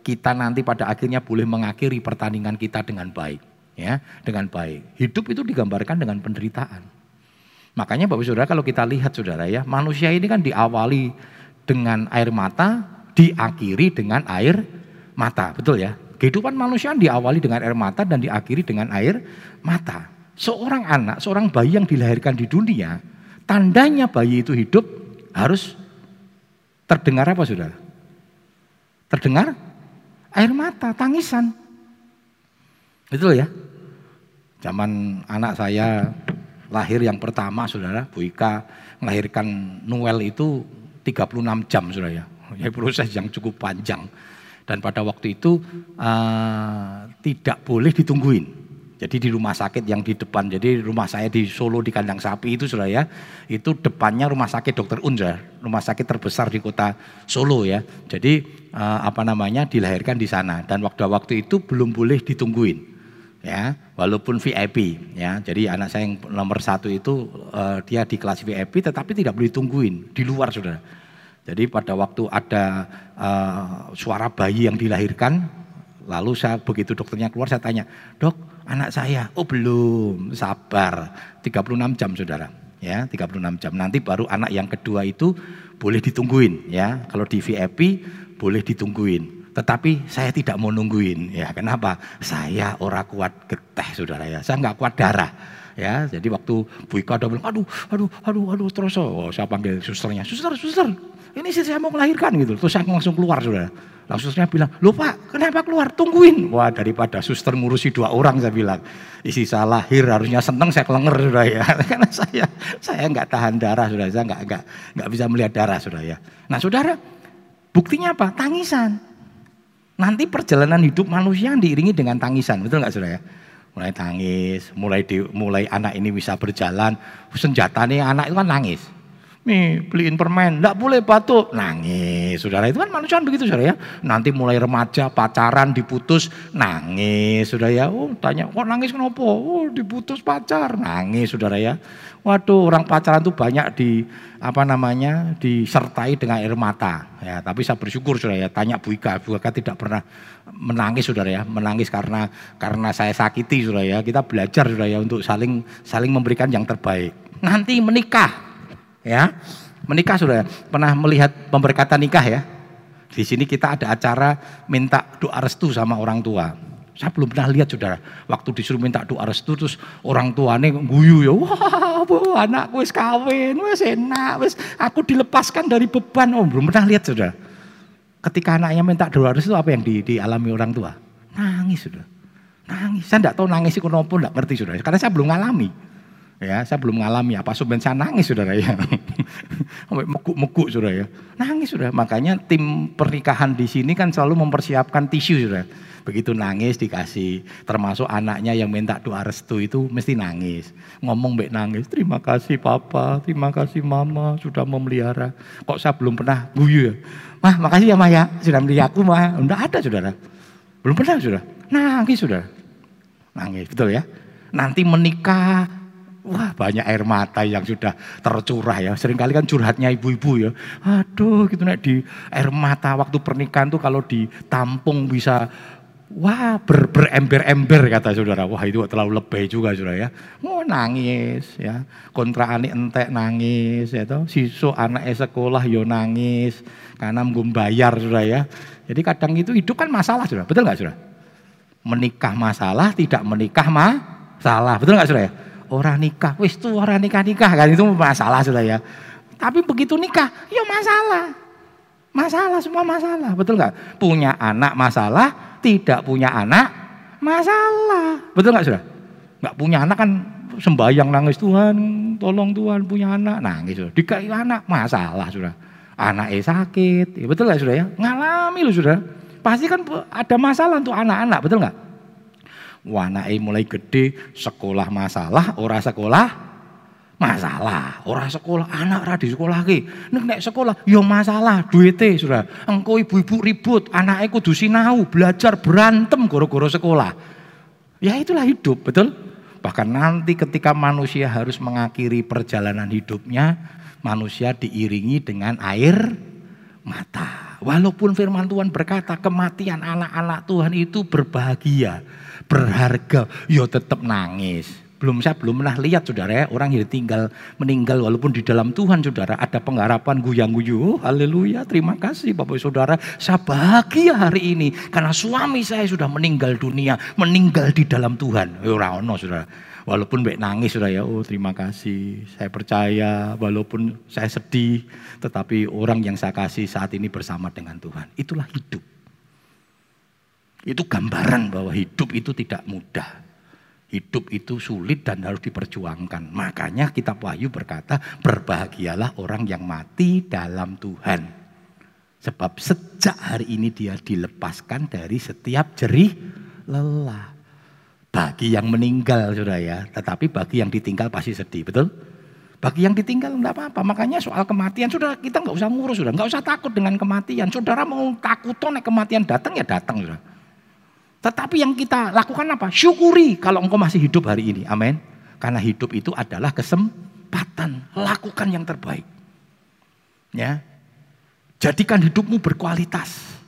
kita nanti pada akhirnya boleh mengakhiri pertandingan kita dengan baik ya dengan baik. Hidup itu digambarkan dengan penderitaan. Makanya Bapak Saudara kalau kita lihat Saudara ya, manusia ini kan diawali dengan air mata, diakhiri dengan air mata, betul ya? Kehidupan manusia diawali dengan air mata dan diakhiri dengan air mata. Seorang anak, seorang bayi yang dilahirkan di dunia, tandanya bayi itu hidup harus terdengar apa Saudara? Terdengar air mata, tangisan. Betul ya? Zaman anak saya lahir yang pertama saudara, Bu Ika melahirkan Noel itu 36 jam saudara ya. Ya proses yang cukup panjang. Dan pada waktu itu uh, tidak boleh ditungguin. Jadi di rumah sakit yang di depan, jadi rumah saya di Solo di kandang sapi itu saudara ya, itu depannya rumah sakit Dokter Unja, rumah sakit terbesar di kota Solo ya. Jadi uh, apa namanya dilahirkan di sana dan waktu-waktu itu belum boleh ditungguin ya walaupun VIP ya. Jadi anak saya yang nomor satu itu uh, dia di kelas VIP tetapi tidak boleh ditungguin di luar sudah jadi pada waktu ada uh, suara bayi yang dilahirkan lalu saya begitu dokternya keluar saya tanya dok anak saya? Oh belum sabar. 36 jam saudara ya 36 jam. Nanti baru anak yang kedua itu boleh ditungguin ya. Kalau di VIP boleh ditungguin tetapi saya tidak mau nungguin. Ya, kenapa? Saya orang kuat geteh, saudara ya. Saya nggak kuat darah. Ya, jadi waktu Bu Ika udah bilang, aduh, aduh, aduh, aduh, terus oh, saya panggil susternya, suster, suster, ini sih saya mau melahirkan gitu. Terus saya langsung keluar, saudara. Langsung susternya bilang, lupa, kenapa keluar? Tungguin. Wah, daripada suster ngurusi dua orang, saya bilang, isi saya lahir harusnya seneng, saya kelenger, saudara ya. <laughs> Karena saya, saya nggak tahan darah, saudara. Saya nggak, nggak, nggak bisa melihat darah, saudara ya. Nah, saudara, buktinya apa? Tangisan. Nanti perjalanan hidup manusia diiringi dengan tangisan, betul nggak saudara ya? Mulai tangis, mulai di, mulai anak ini bisa berjalan, senjata nih anak itu kan nangis. Nih beliin permen, enggak boleh batuk, nangis. Saudara itu kan manusia begitu saudara ya. Nanti mulai remaja, pacaran, diputus, nangis. Saudara ya, oh tanya, kok nangis kenapa? Oh diputus pacar, nangis saudara ya. Waduh orang pacaran tuh banyak di apa namanya disertai dengan air mata. Ya, tapi saya bersyukur saudara ya. Tanya Bu Ika, Bu Ika tidak pernah menangis saudara ya, menangis karena karena saya sakiti saudara ya. Kita belajar saudara ya untuk saling saling memberikan yang terbaik. Nanti menikah ya menikah sudah pernah melihat pemberkatan nikah ya di sini kita ada acara minta doa restu sama orang tua saya belum pernah lihat saudara waktu disuruh minta doa restu terus orang tuanya guyu ya wah anak wis kawin wis enak wis aku dilepaskan dari beban oh belum pernah lihat saudara ketika anaknya minta doa restu apa yang di, dialami orang tua Nangis sudah. Nangis. Saya tidak tahu nangis itu kenapa, tidak ngerti sudah. Karena saya belum ngalami. Ya, saya belum ngalami apa suben saya nangis saudara ya. <laughs> Sampai mekuk-mekuk saudara ya. Nangis sudah. Makanya tim pernikahan di sini kan selalu mempersiapkan tisu saudara. Begitu nangis dikasih. Termasuk anaknya yang minta doa restu itu mesti nangis. Ngomong baik nangis. Terima kasih papa, terima kasih mama sudah memelihara. Kok saya belum pernah guyu ya. Mah makasih ya Maya sudah melihara aku mah. Enggak ada saudara. Belum pernah sudah. Nangis sudah. Nangis betul ya. Nanti menikah Wah banyak air mata yang sudah tercurah ya. Seringkali kan curhatnya ibu-ibu ya. Aduh gitu nek di air mata waktu pernikahan tuh kalau ditampung bisa Wah ber, berember-ember kata saudara. Wah itu terlalu lebih juga saudara ya. Mau nangis ya. Kontra anik entek nangis ya toh. Sisu anak sekolah yo nangis. Karena bayar saudara ya. Jadi kadang itu hidup kan masalah saudara. Betul nggak saudara? Menikah masalah, tidak menikah mah salah. Betul nggak saudara ya? Orang nikah, wis tuh orang nikah-nikah kan itu masalah sudah ya. Tapi begitu nikah, ya masalah. Masalah semua masalah, betul nggak? Punya anak masalah, tidak punya anak masalah. Betul nggak sudah? Nggak punya anak kan sembayang nangis Tuhan, tolong Tuhan punya anak nangis sudah. Dikai anak masalah sudah. Anak eh sakit, ya, betul nggak sudah ya? Ngalami lu sudah. Pasti kan ada masalah untuk anak-anak, betul nggak? Wanake mulai gede, sekolah masalah, ora sekolah masalah, ora sekolah anak ra di sekolah ki. Nek nek sekolah yo ya masalah duite sudah. Engko ibu-ibu ribut, anake kudu sinau, belajar berantem goro-goro sekolah. Ya itulah hidup, betul? Bahkan nanti ketika manusia harus mengakhiri perjalanan hidupnya, manusia diiringi dengan air mata. Walaupun firman Tuhan berkata kematian anak-anak Tuhan itu berbahagia berharga, yo ya tetap nangis. Belum saya belum pernah lihat saudara ya, orang yang tinggal meninggal walaupun di dalam Tuhan saudara ada pengharapan guyang-guyu. Oh, haleluya, terima kasih Bapak Saudara. Saya bahagia hari ini karena suami saya sudah meninggal dunia, meninggal di dalam Tuhan. Ya ora ono saudara. Walaupun baik nangis sudah ya, oh terima kasih. Saya percaya walaupun saya sedih, tetapi orang yang saya kasih saat ini bersama dengan Tuhan. Itulah hidup. Itu gambaran bahwa hidup itu tidak mudah. Hidup itu sulit dan harus diperjuangkan. Makanya kitab Wahyu berkata, berbahagialah orang yang mati dalam Tuhan. Sebab sejak hari ini dia dilepaskan dari setiap jerih lelah. Bagi yang meninggal sudah ya, tetapi bagi yang ditinggal pasti sedih, betul? Bagi yang ditinggal enggak apa-apa. Makanya soal kematian sudah kita nggak usah ngurus sudah, nggak usah takut dengan kematian. Saudara mau takut nek kematian datang ya datang sudah. Tetapi yang kita lakukan apa? Syukuri kalau engkau masih hidup hari ini. Amin. Karena hidup itu adalah kesempatan. Lakukan yang terbaik. Ya. Jadikan hidupmu berkualitas.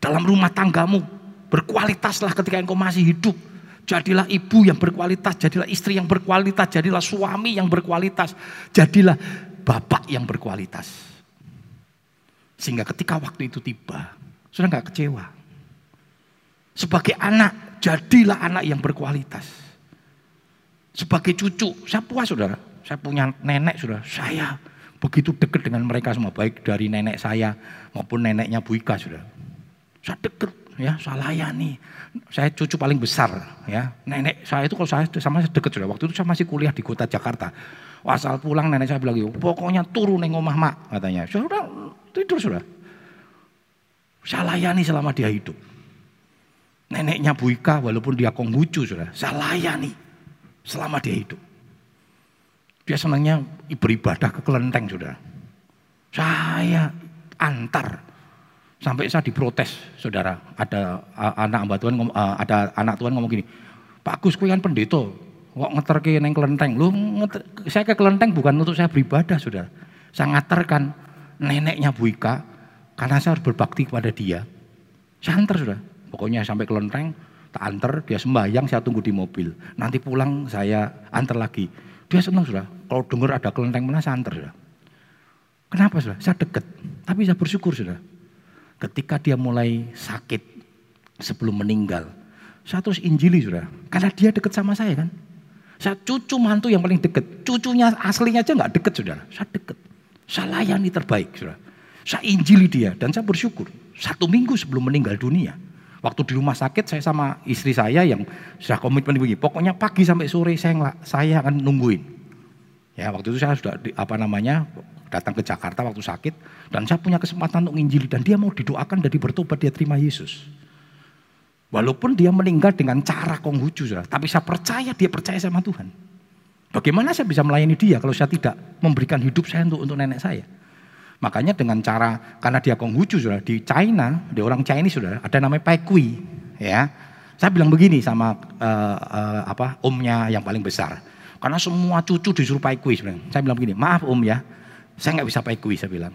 Dalam rumah tanggamu berkualitaslah ketika engkau masih hidup. Jadilah ibu yang berkualitas, jadilah istri yang berkualitas, jadilah suami yang berkualitas, jadilah bapak yang berkualitas. Sehingga ketika waktu itu tiba, sudah nggak kecewa. Sebagai anak, jadilah anak yang berkualitas. Sebagai cucu, saya puas saudara. Saya punya nenek sudah, saya begitu dekat dengan mereka semua. Baik dari nenek saya maupun neneknya Bu Ika sudah. Saya dekat ya, saya layani. Saya cucu paling besar ya. Nenek saya itu kalau saya sama saya dekat sudah. Waktu itu saya masih kuliah di kota Jakarta. Asal pulang nenek saya bilang, pokoknya turun neng omah mak katanya. Sudah tidur sudah. Saya layani selama dia hidup. Neneknya Bu Ika walaupun dia konghucu sudah, saya layani selama dia hidup. Dia senangnya beribadah ke kelenteng sudah. Saya antar sampai saya diprotes saudara. Ada anak mbak Tuhan ada anak Tuhan ngomong gini, Pak Gus kan pendeta, kok ngeterke neng kelenteng. Lu saya ke kelenteng bukan untuk saya beribadah saudara. Saya ngaterkan neneknya Bu Ika karena saya harus berbakti kepada dia. Saya antar sudah. Pokoknya sampai kelenteng, tak antar, dia sembahyang, saya tunggu di mobil. Nanti pulang saya antar lagi. Dia senang sudah. Kalau dengar ada kelenteng mana saya antar sudah. Kenapa sudah? Saya dekat. Tapi saya bersyukur sudah. Ketika dia mulai sakit sebelum meninggal. Saya terus injili sudah. Karena dia dekat sama saya kan. Saya cucu mantu yang paling dekat. Cucunya aslinya aja nggak dekat sudah. Saya dekat. Saya layani terbaik sudah. Saya injili dia dan saya bersyukur. Satu minggu sebelum meninggal dunia Waktu di rumah sakit saya sama istri saya yang sudah komitmen begini, pokoknya pagi sampai sore saya saya akan nungguin. Ya waktu itu saya sudah di, apa namanya datang ke Jakarta waktu sakit dan saya punya kesempatan untuk nginjili dan dia mau didoakan dan bertobat dia terima Yesus. Walaupun dia meninggal dengan cara konghucu, tapi saya percaya dia percaya sama Tuhan. Bagaimana saya bisa melayani dia kalau saya tidak memberikan hidup saya untuk untuk nenek saya? Makanya dengan cara karena dia Konghucu sudah di China, di orang Chinese sudah ada namanya Pai Kui, ya. Saya bilang begini sama uh, uh, apa omnya yang paling besar. Karena semua cucu disuruh Pai Kui sebenarnya. Saya bilang begini, maaf om ya, saya nggak bisa Pai Kui saya bilang.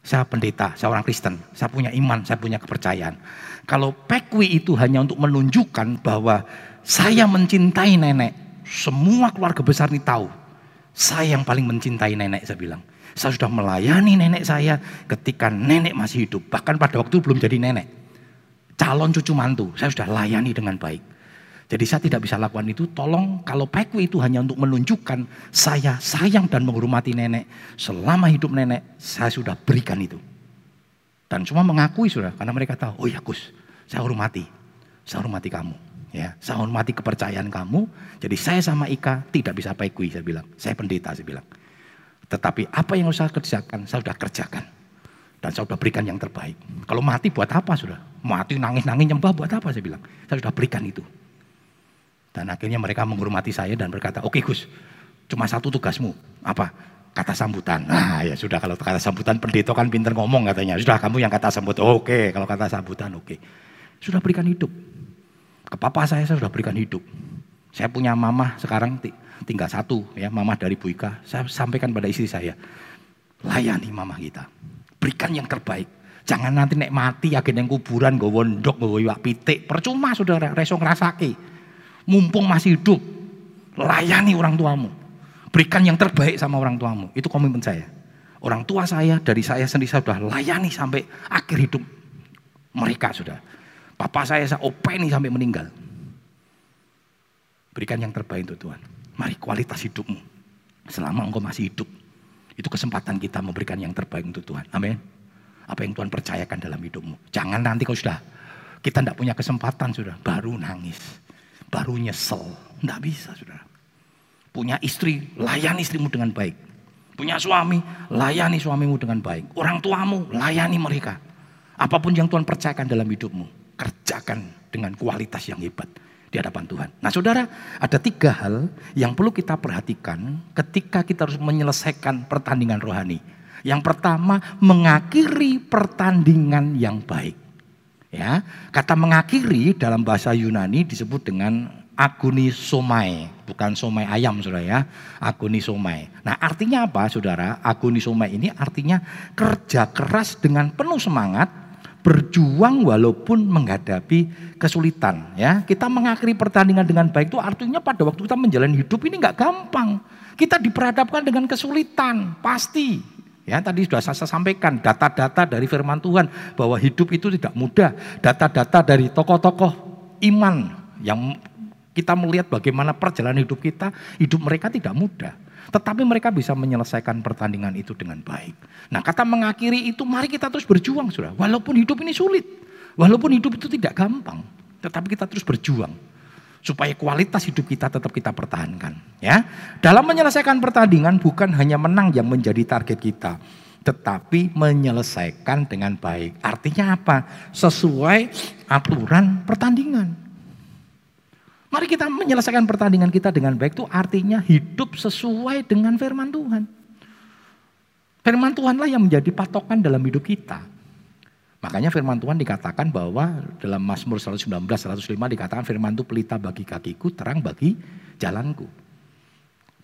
Saya pendeta, saya orang Kristen, saya punya iman, saya punya kepercayaan. Kalau Kui itu hanya untuk menunjukkan bahwa saya mencintai nenek, semua keluarga besar ini tahu. Saya yang paling mencintai nenek, saya bilang. Saya sudah melayani nenek saya ketika nenek masih hidup. Bahkan pada waktu belum jadi nenek. Calon cucu mantu, saya sudah layani dengan baik. Jadi saya tidak bisa lakukan itu. Tolong kalau peku itu hanya untuk menunjukkan saya sayang dan menghormati nenek. Selama hidup nenek, saya sudah berikan itu. Dan semua mengakui sudah, karena mereka tahu, oh ya Gus, saya hormati. Saya hormati kamu. Ya, saya hormati kepercayaan kamu. Jadi saya sama Ika tidak bisa pekui, saya bilang. Saya pendeta, saya bilang. Tetapi apa yang saya kerjakan, saya sudah kerjakan. Dan saya sudah berikan yang terbaik. Kalau mati buat apa sudah? Mati nangis-nangis nyembah buat apa saya bilang. Saya sudah berikan itu. Dan akhirnya mereka menghormati saya dan berkata, oke okay, Gus, cuma satu tugasmu. Apa? Kata sambutan. Nah ya sudah kalau kata sambutan pendeta kan pinter ngomong katanya. Sudah kamu yang kata sambutan. Oke okay. kalau kata sambutan oke. Okay. Sudah berikan hidup. Ke papa saya saya sudah berikan hidup. Saya punya mama sekarang tinggal satu ya mama dari Bu Ika. Saya sampaikan pada istri saya, layani mama kita. Berikan yang terbaik. Jangan nanti nek mati agen yang kuburan gue wondok gue iwak pitik. Percuma saudara, reso ngerasaki. Mumpung masih hidup, layani orang tuamu. Berikan yang terbaik sama orang tuamu. Itu komitmen saya. Orang tua saya, dari saya sendiri saya sudah layani sampai akhir hidup mereka sudah. Papa saya saya openi sampai meninggal. Berikan yang terbaik untuk Tuhan. Mari kualitas hidupmu. Selama engkau masih hidup. Itu kesempatan kita memberikan yang terbaik untuk Tuhan. Amin. Apa yang Tuhan percayakan dalam hidupmu. Jangan nanti kau sudah. Kita tidak punya kesempatan sudah. Baru nangis. Baru nyesel. Tidak bisa sudah. Punya istri, layani istrimu dengan baik. Punya suami, layani suamimu dengan baik. Orang tuamu, layani mereka. Apa pun yang Tuhan percayakan dalam hidupmu. Kerjakan dengan kualitas yang hebat di hadapan Tuhan. Nah saudara, ada tiga hal yang perlu kita perhatikan ketika kita harus menyelesaikan pertandingan rohani. Yang pertama, mengakhiri pertandingan yang baik. Ya, kata mengakhiri dalam bahasa Yunani disebut dengan aguni somai, bukan somai ayam saudara ya, aguni somai. Nah artinya apa saudara? Aguni somai ini artinya kerja keras dengan penuh semangat berjuang walaupun menghadapi kesulitan ya. Kita mengakhiri pertandingan dengan baik itu artinya pada waktu kita menjalani hidup ini nggak gampang. Kita diperhadapkan dengan kesulitan pasti. Ya tadi sudah saya sampaikan data-data dari firman Tuhan bahwa hidup itu tidak mudah. Data-data dari tokoh-tokoh iman yang kita melihat bagaimana perjalanan hidup kita hidup mereka tidak mudah tetapi mereka bisa menyelesaikan pertandingan itu dengan baik. Nah kata mengakhiri itu mari kita terus berjuang sudah. Walaupun hidup ini sulit. Walaupun hidup itu tidak gampang. Tetapi kita terus berjuang. Supaya kualitas hidup kita tetap kita pertahankan. Ya, Dalam menyelesaikan pertandingan bukan hanya menang yang menjadi target kita. Tetapi menyelesaikan dengan baik. Artinya apa? Sesuai aturan pertandingan. Mari kita menyelesaikan pertandingan kita dengan baik itu artinya hidup sesuai dengan firman Tuhan. Firman Tuhanlah yang menjadi patokan dalam hidup kita. Makanya firman Tuhan dikatakan bahwa dalam Mazmur 119, 105 dikatakan firman itu pelita bagi kakiku, terang bagi jalanku.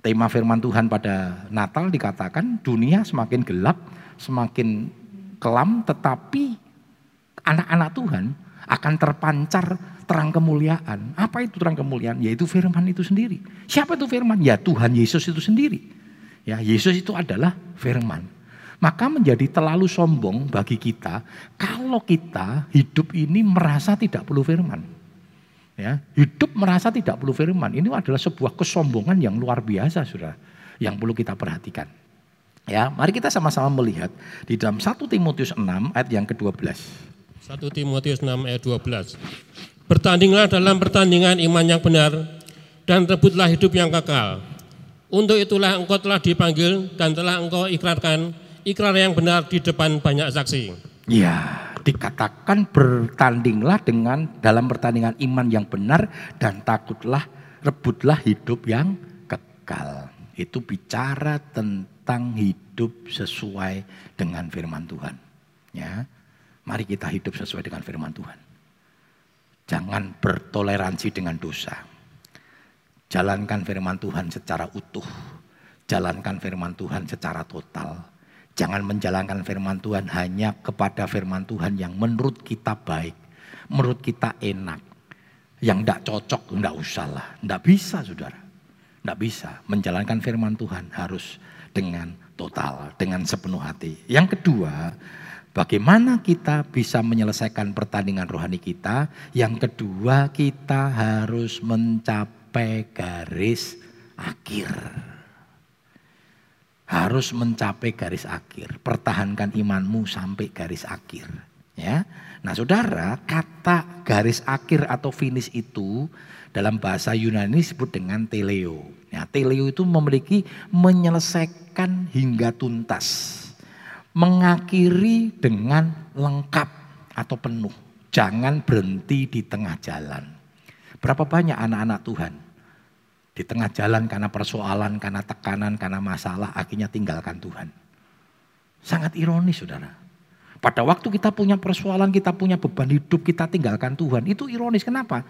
Tema firman Tuhan pada Natal dikatakan dunia semakin gelap, semakin kelam, tetapi anak-anak Tuhan akan terpancar terang kemuliaan. Apa itu terang kemuliaan? Yaitu firman itu sendiri. Siapa itu firman? Ya Tuhan Yesus itu sendiri. Ya, Yesus itu adalah firman. Maka menjadi terlalu sombong bagi kita kalau kita hidup ini merasa tidak perlu firman. Ya, hidup merasa tidak perlu firman. Ini adalah sebuah kesombongan yang luar biasa, Saudara, yang perlu kita perhatikan. Ya, mari kita sama-sama melihat di dalam 1 Timotius 6 ayat yang ke-12. 1 Timotius 6 ayat 12. Bertandinglah dalam pertandingan iman yang benar dan rebutlah hidup yang kekal. Untuk itulah engkau telah dipanggil dan telah engkau ikrarkan ikrar yang benar di depan banyak saksi. Ya, dikatakan bertandinglah dengan dalam pertandingan iman yang benar dan takutlah rebutlah hidup yang kekal. Itu bicara tentang hidup sesuai dengan firman Tuhan. Ya. Mari kita hidup sesuai dengan firman Tuhan. Jangan bertoleransi dengan dosa. Jalankan firman Tuhan secara utuh. Jalankan firman Tuhan secara total. Jangan menjalankan firman Tuhan hanya kepada firman Tuhan yang menurut kita baik. Menurut kita enak. Yang tidak cocok, tidak usah lah. Tidak bisa saudara. Tidak bisa. Menjalankan firman Tuhan harus dengan total, dengan sepenuh hati. Yang kedua, Bagaimana kita bisa menyelesaikan pertandingan rohani kita? Yang kedua, kita harus mencapai garis akhir. Harus mencapai garis akhir. Pertahankan imanmu sampai garis akhir. Ya. Nah, Saudara, kata garis akhir atau finish itu dalam bahasa Yunani disebut dengan teleo. Ya, teleo itu memiliki menyelesaikan hingga tuntas mengakhiri dengan lengkap atau penuh. Jangan berhenti di tengah jalan. Berapa banyak anak-anak Tuhan di tengah jalan karena persoalan, karena tekanan, karena masalah akhirnya tinggalkan Tuhan. Sangat ironis saudara. Pada waktu kita punya persoalan, kita punya beban hidup, kita tinggalkan Tuhan. Itu ironis, kenapa?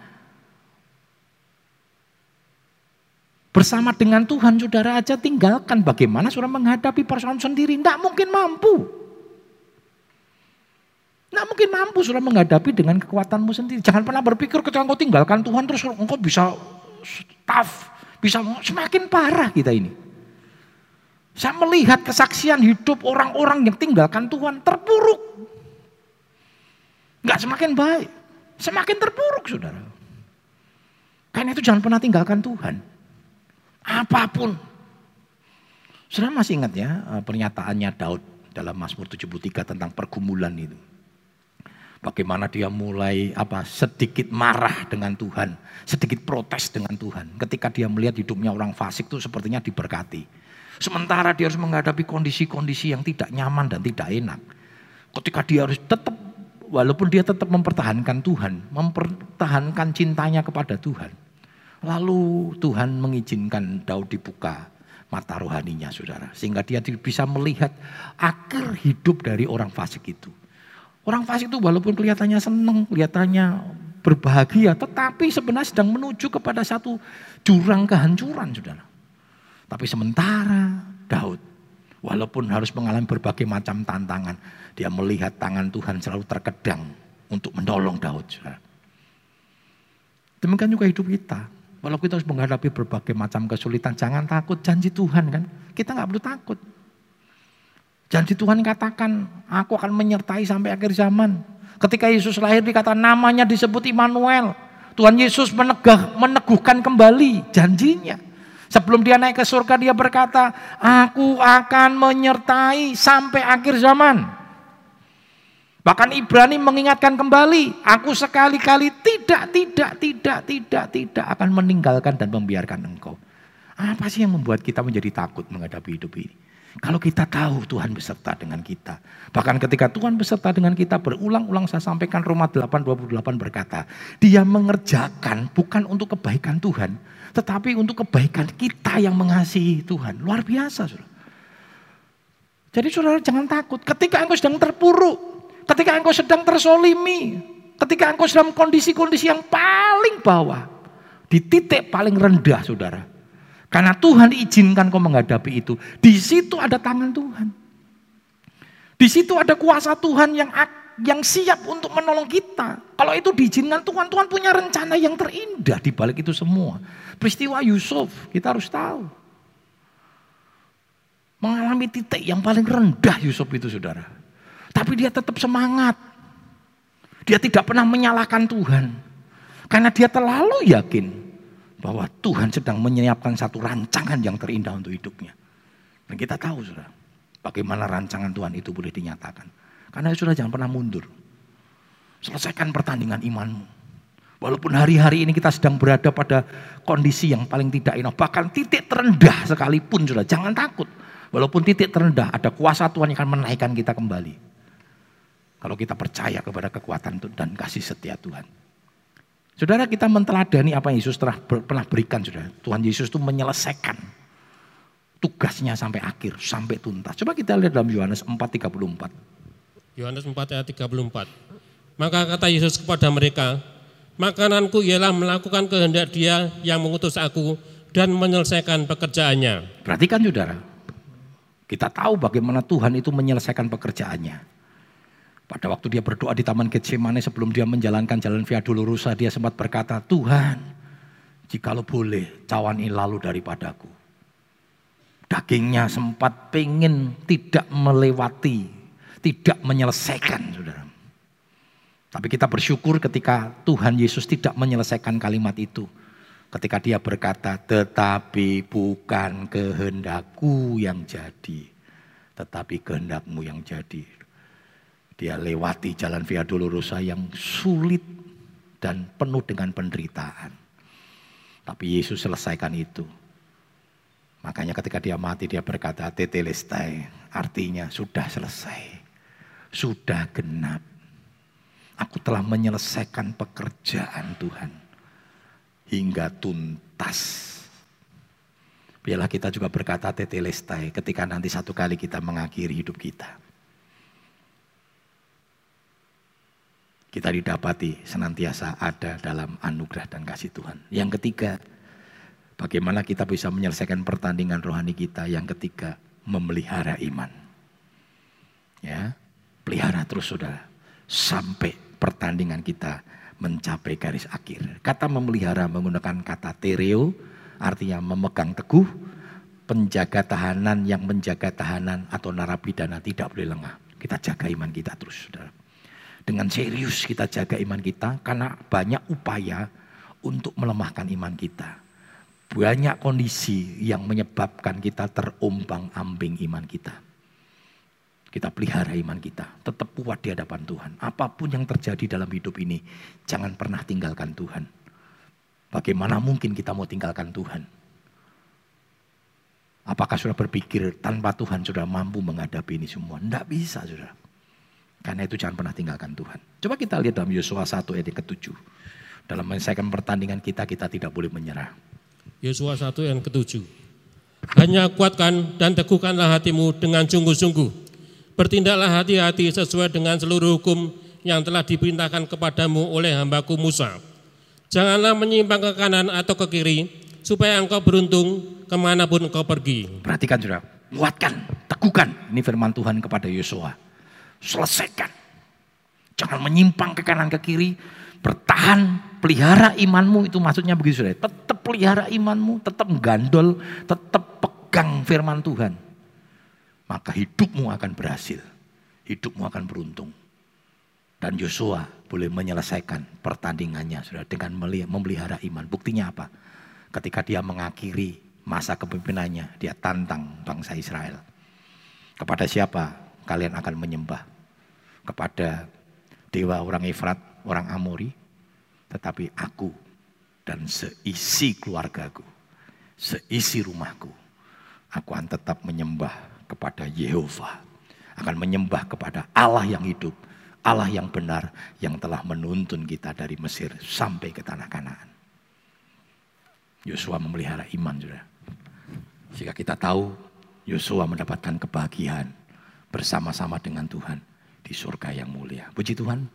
Bersama dengan Tuhan saudara aja tinggalkan bagaimana saudara menghadapi persoalan sendiri. Tidak mungkin mampu. Tidak mungkin mampu saudara menghadapi dengan kekuatanmu sendiri. Jangan pernah berpikir ketika engkau tinggalkan Tuhan terus engkau bisa tough. Bisa semakin parah kita ini. Saya melihat kesaksian hidup orang-orang yang tinggalkan Tuhan terpuruk. Enggak semakin baik. Semakin terpuruk saudara. Karena itu jangan pernah tinggalkan Tuhan. Apa pun. Saudara masih ingat ya eh, pernyataannya Daud dalam Mazmur 73 tentang pergumulan itu. Bagaimana dia mulai apa sedikit marah dengan Tuhan, sedikit protes dengan Tuhan. Ketika dia melihat hidupnya orang fasik itu sepertinya diberkati. Sementara dia harus menghadapi kondisi-kondisi yang tidak nyaman dan tidak enak. Ketika dia harus tetap, walaupun dia tetap mempertahankan Tuhan, mempertahankan cintanya kepada Tuhan. Lalu Tuhan mengizinkan Daud dibuka mata rohaninya saudara. Sehingga dia bisa melihat akhir hidup dari orang fasik itu. Orang fasik itu walaupun kelihatannya senang, kelihatannya berbahagia. Tetapi sebenarnya sedang menuju kepada satu jurang kehancuran saudara. Tapi sementara Daud walaupun harus mengalami berbagai macam tantangan. Dia melihat tangan Tuhan selalu terkedang untuk menolong Daud. Saudara. Demikian juga hidup kita. Walau kita harus menghadapi berbagai macam kesulitan, jangan takut janji Tuhan kan. Kita nggak perlu takut. Janji Tuhan katakan, aku akan menyertai sampai akhir zaman. Ketika Yesus lahir dikatakan namanya disebut Immanuel. Tuhan Yesus menegah, meneguhkan kembali janjinya. Sebelum dia naik ke surga dia berkata, aku akan menyertai sampai akhir zaman. Bahkan Ibrani mengingatkan kembali, aku sekali-kali tidak, tidak, tidak, tidak, tidak akan meninggalkan dan membiarkan engkau. Apa sih yang membuat kita menjadi takut menghadapi hidup ini? Kalau kita tahu Tuhan beserta dengan kita. Bahkan ketika Tuhan beserta dengan kita berulang-ulang saya sampaikan Roma 8:28 berkata, Dia mengerjakan bukan untuk kebaikan Tuhan, tetapi untuk kebaikan kita yang mengasihi Tuhan. Luar biasa. Jadi Saudara jangan takut ketika engkau sedang terpuruk, Ketika engkau sedang tersolimi, ketika engkau sedang kondisi-kondisi yang paling bawah, di titik paling rendah saudara. Karena Tuhan izinkan kau menghadapi itu. Di situ ada tangan Tuhan. Di situ ada kuasa Tuhan yang yang siap untuk menolong kita. Kalau itu diizinkan Tuhan, Tuhan punya rencana yang terindah di balik itu semua. Peristiwa Yusuf, kita harus tahu. Mengalami titik yang paling rendah Yusuf itu saudara. Tapi dia tetap semangat. Dia tidak pernah menyalahkan Tuhan. Karena dia terlalu yakin bahwa Tuhan sedang menyiapkan satu rancangan yang terindah untuk hidupnya. Dan kita tahu sudah bagaimana rancangan Tuhan itu boleh dinyatakan. Karena sudah jangan pernah mundur. Selesaikan pertandingan imanmu. Walaupun hari-hari ini kita sedang berada pada kondisi yang paling tidak enak. Bahkan titik terendah sekalipun sudah. Jangan takut. Walaupun titik terendah ada kuasa Tuhan yang akan menaikkan kita kembali. Kalau kita percaya kepada kekuatan dan kasih setia Tuhan. Saudara kita menteladani apa yang Yesus telah pernah berikan saudara. Tuhan Yesus itu menyelesaikan tugasnya sampai akhir, sampai tuntas. Coba kita lihat dalam Yohanes 4:34. Yohanes 4 ayat 34. Maka kata Yesus kepada mereka, Makananku ialah melakukan kehendak dia yang mengutus aku dan menyelesaikan pekerjaannya. Perhatikan saudara, kita tahu bagaimana Tuhan itu menyelesaikan pekerjaannya. Pada waktu dia berdoa di Taman Getsemane sebelum dia menjalankan jalan Via Dolorosa, dia sempat berkata, Tuhan, jikalau boleh cawan ini lalu daripadaku. Dagingnya sempat pengen tidak melewati, tidak menyelesaikan saudara. Tapi kita bersyukur ketika Tuhan Yesus tidak menyelesaikan kalimat itu. Ketika dia berkata, tetapi bukan kehendakku yang jadi, tetapi kehendakmu yang jadi. Dia lewati jalan Via Dolorosa yang sulit dan penuh dengan penderitaan. Tapi Yesus selesaikan itu. Makanya ketika dia mati dia berkata tetelestai, artinya sudah selesai. Sudah genap Aku telah menyelesaikan pekerjaan Tuhan hingga tuntas. Biarlah kita juga berkata tetelestai ketika nanti satu kali kita mengakhiri hidup kita. Kita didapati senantiasa ada dalam anugerah dan kasih Tuhan. Yang ketiga, bagaimana kita bisa menyelesaikan pertandingan rohani kita. Yang ketiga, memelihara iman. Ya, pelihara terus saudara sampai pertandingan kita mencapai garis akhir. Kata memelihara menggunakan kata tereo, artinya memegang teguh, penjaga tahanan yang menjaga tahanan atau narapidana tidak boleh lengah. Kita jaga iman kita terus, saudara. Dengan serius kita jaga iman kita karena banyak upaya untuk melemahkan iman kita. Banyak kondisi yang menyebabkan kita terombang ambing iman kita. Kita pelihara iman kita. Tetap kuat di hadapan Tuhan. Apa pun yang terjadi dalam hidup ini. Jangan pernah tinggalkan Tuhan. Bagaimana mungkin kita mau tinggalkan Tuhan? Apakah sudah berpikir tanpa Tuhan sudah mampu menghadapi ini semua? Tidak bisa sudah. Karena itu jangan pernah tinggalkan Tuhan. Coba kita lihat dalam Yosua 1 ayat ke-7. Dalam menyelesaikan pertandingan kita, kita tidak boleh menyerah. Yosua 1 ayat ke-7. Hanya kuatkan dan teguhkanlah hatimu dengan sungguh-sungguh Bertindaklah hati-hati sesuai dengan seluruh hukum yang telah diperintahkan kepadamu oleh hambaku Musa. Janganlah menyimpang ke kanan atau ke kiri, supaya engkau beruntung ke mana pun engkau pergi. Perhatikan sudah, kuatkan, teguhkan. Ini firman Tuhan kepada Yosua. Selesaikan. Jangan menyimpang ke kanan ke kiri, bertahan, pelihara imanmu itu maksudnya begitu sudah. Tetap pelihara imanmu, tetap gandol, tetap pegang firman Tuhan maka hidupmu akan berhasil. Hidupmu akan beruntung. Dan Yosua boleh menyelesaikan pertandingannya sudah dengan memelihara iman. Buktinya apa? Ketika dia mengakhiri masa kepemimpinannya, dia tantang bangsa Israel. Kepada siapa kalian akan menyembah? Kepada dewa orang Efrat, orang Amori, tetapi aku dan seisi keluargaku, seisi rumahku, aku akan tetap menyembah kepada Yehova. Akan menyembah kepada Allah yang hidup, Allah yang benar, yang telah menuntun kita dari Mesir sampai ke tanah Kanaan. Yosua memelihara iman juga. Jika kita tahu Yosua mendapatkan kebahagiaan bersama-sama dengan Tuhan di surga yang mulia. Puji Tuhan,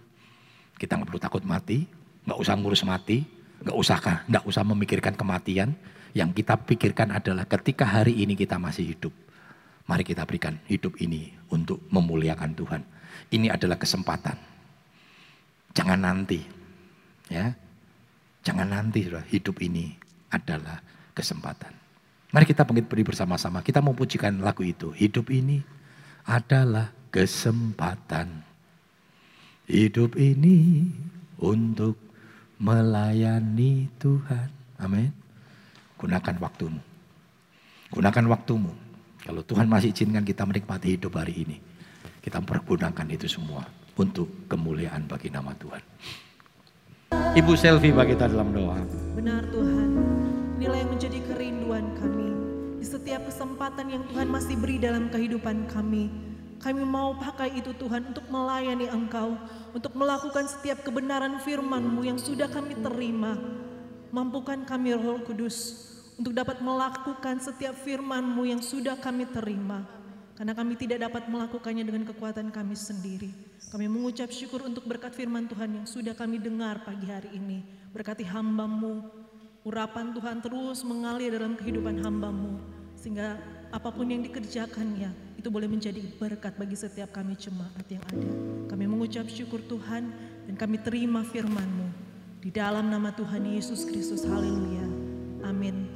kita nggak perlu takut mati, nggak usah ngurus mati, nggak usah nggak usah memikirkan kematian. Yang kita pikirkan adalah ketika hari ini kita masih hidup, Mari kita berikan hidup ini untuk memuliakan Tuhan. Ini adalah kesempatan. Jangan nanti. Ya. Jangan nanti hidup ini adalah kesempatan. Mari kita beri bersama-sama. Kita mau pujikan lagu itu. Hidup ini adalah kesempatan. Hidup ini untuk melayani Tuhan. Amin. Gunakan waktumu. Gunakan waktumu kalau Tuhan masih izinkan kita menikmati hidup hari ini, kita mempergunakan itu semua untuk kemuliaan bagi nama Tuhan. Ibu selfie bagi kita dalam doa. Benar Tuhan, inilah yang menjadi kerinduan kami. Di setiap kesempatan yang Tuhan masih beri dalam kehidupan kami, kami mau pakai itu Tuhan untuk melayani Engkau, untuk melakukan setiap kebenaran firman-Mu yang sudah kami terima. Mampukan kami Roh Kudus untuk dapat melakukan setiap firman-Mu yang sudah kami terima. Karena kami tidak dapat melakukannya dengan kekuatan kami sendiri. Kami mengucap syukur untuk berkat firman Tuhan yang sudah kami dengar pagi hari ini. Berkati hambamu, urapan Tuhan terus mengalir dalam kehidupan hambamu. Sehingga apa pun yang dikerjakannya, itu boleh menjadi berkat bagi setiap kami jemaat yang ada. Kami mengucap syukur Tuhan dan kami terima firman-Mu. Di dalam nama Tuhan Yesus Kristus, haleluya. Amin.